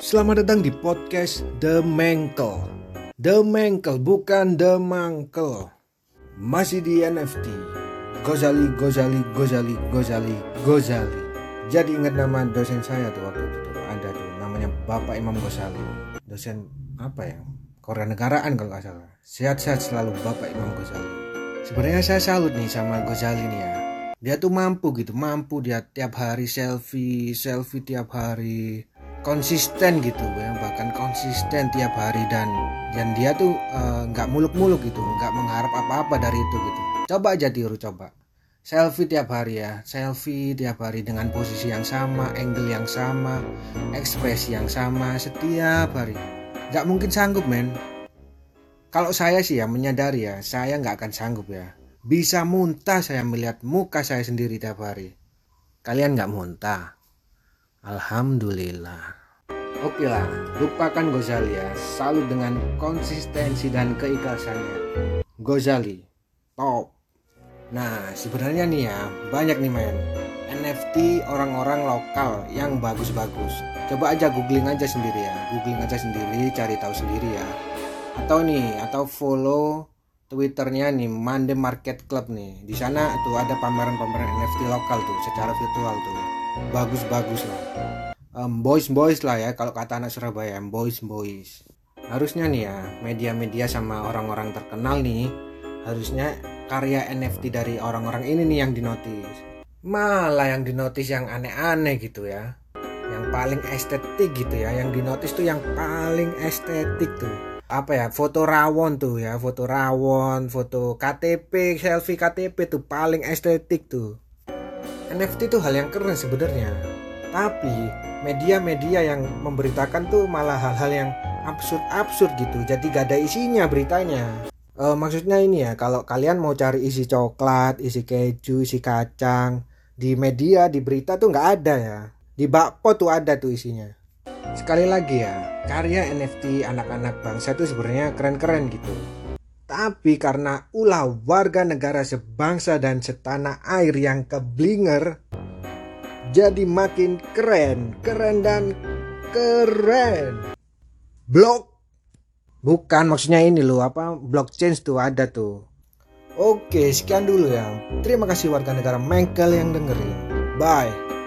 Selamat datang di podcast The Mengkel. The Mengkel bukan The Mangkel. Masih di NFT. Gozali, Gozali, Gozali, Gozali, Gozali. Jadi ingat nama dosen saya tuh waktu itu tuh. Ada tuh namanya Bapak Imam Gozali. Dosen apa ya? Korea negaraan kalau nggak salah. Sehat-sehat selalu Bapak Imam Gozali. Sebenarnya saya salut nih sama Gozali nih ya. Dia tuh mampu gitu, mampu dia tiap hari selfie, selfie tiap hari konsisten gitu ya bahkan konsisten tiap hari. Dan dan dia tuh nggak uh, muluk-muluk gitu nggak mengharap apa-apa dari itu gitu. Coba aja tiru coba. Selfie tiap hari ya. Selfie tiap hari dengan posisi yang sama angle yang sama ekspresi yang sama setiap hari. Nggak mungkin sanggup men. Kalau saya sih ya menyadari ya saya nggak akan sanggup ya. Bisa muntah saya melihat muka saya sendiri tiap hari. Kalian nggak muntah Alhamdulillah. Oke lah, lupakan Gozali ya. Salut dengan konsistensi dan keikhlasannya. Gozali, top. Nah, sebenarnya nih ya, banyak nih men. NFT orang-orang lokal yang bagus-bagus. Coba aja googling aja sendiri ya. Googling aja sendiri, cari tahu sendiri ya. Atau nih, atau follow Twitternya nih Mande Market Club nih. Di sana tuh ada pameran-pameran NFT lokal tuh secara virtual tuh bagus-bagus lah. Um, boys boys lah ya kalau kata anak Surabaya boys boys harusnya nih ya media-media sama orang-orang terkenal nih harusnya karya NFT dari orang-orang ini nih yang dinotis. Malah yang dinotis yang aneh-aneh gitu ya. Yang paling estetik gitu ya yang dinotis tuh yang paling estetik tuh. Apa ya foto rawon tuh ya foto rawon foto KTP selfie KTP tuh paling estetik tuh NFT itu hal yang keren sebenarnya. Tapi media-media yang memberitakan tuh malah hal-hal yang absurd-absurd gitu. Jadi gak ada isinya beritanya. E, maksudnya ini ya, kalau kalian mau cari isi coklat, isi keju, isi kacang, di media, di berita tuh nggak ada ya. Di bakpo tuh ada tuh isinya. Sekali lagi ya, karya NFT anak-anak bangsa itu sebenarnya keren-keren gitu. Tapi karena ulah warga negara sebangsa dan setanah air yang keblinger, jadi makin keren, keren dan keren. Blok Bukan maksudnya ini loh apa blockchain tuh ada tuh. Oke sekian dulu ya. Terima kasih warga negara Mengkel yang dengerin. Bye.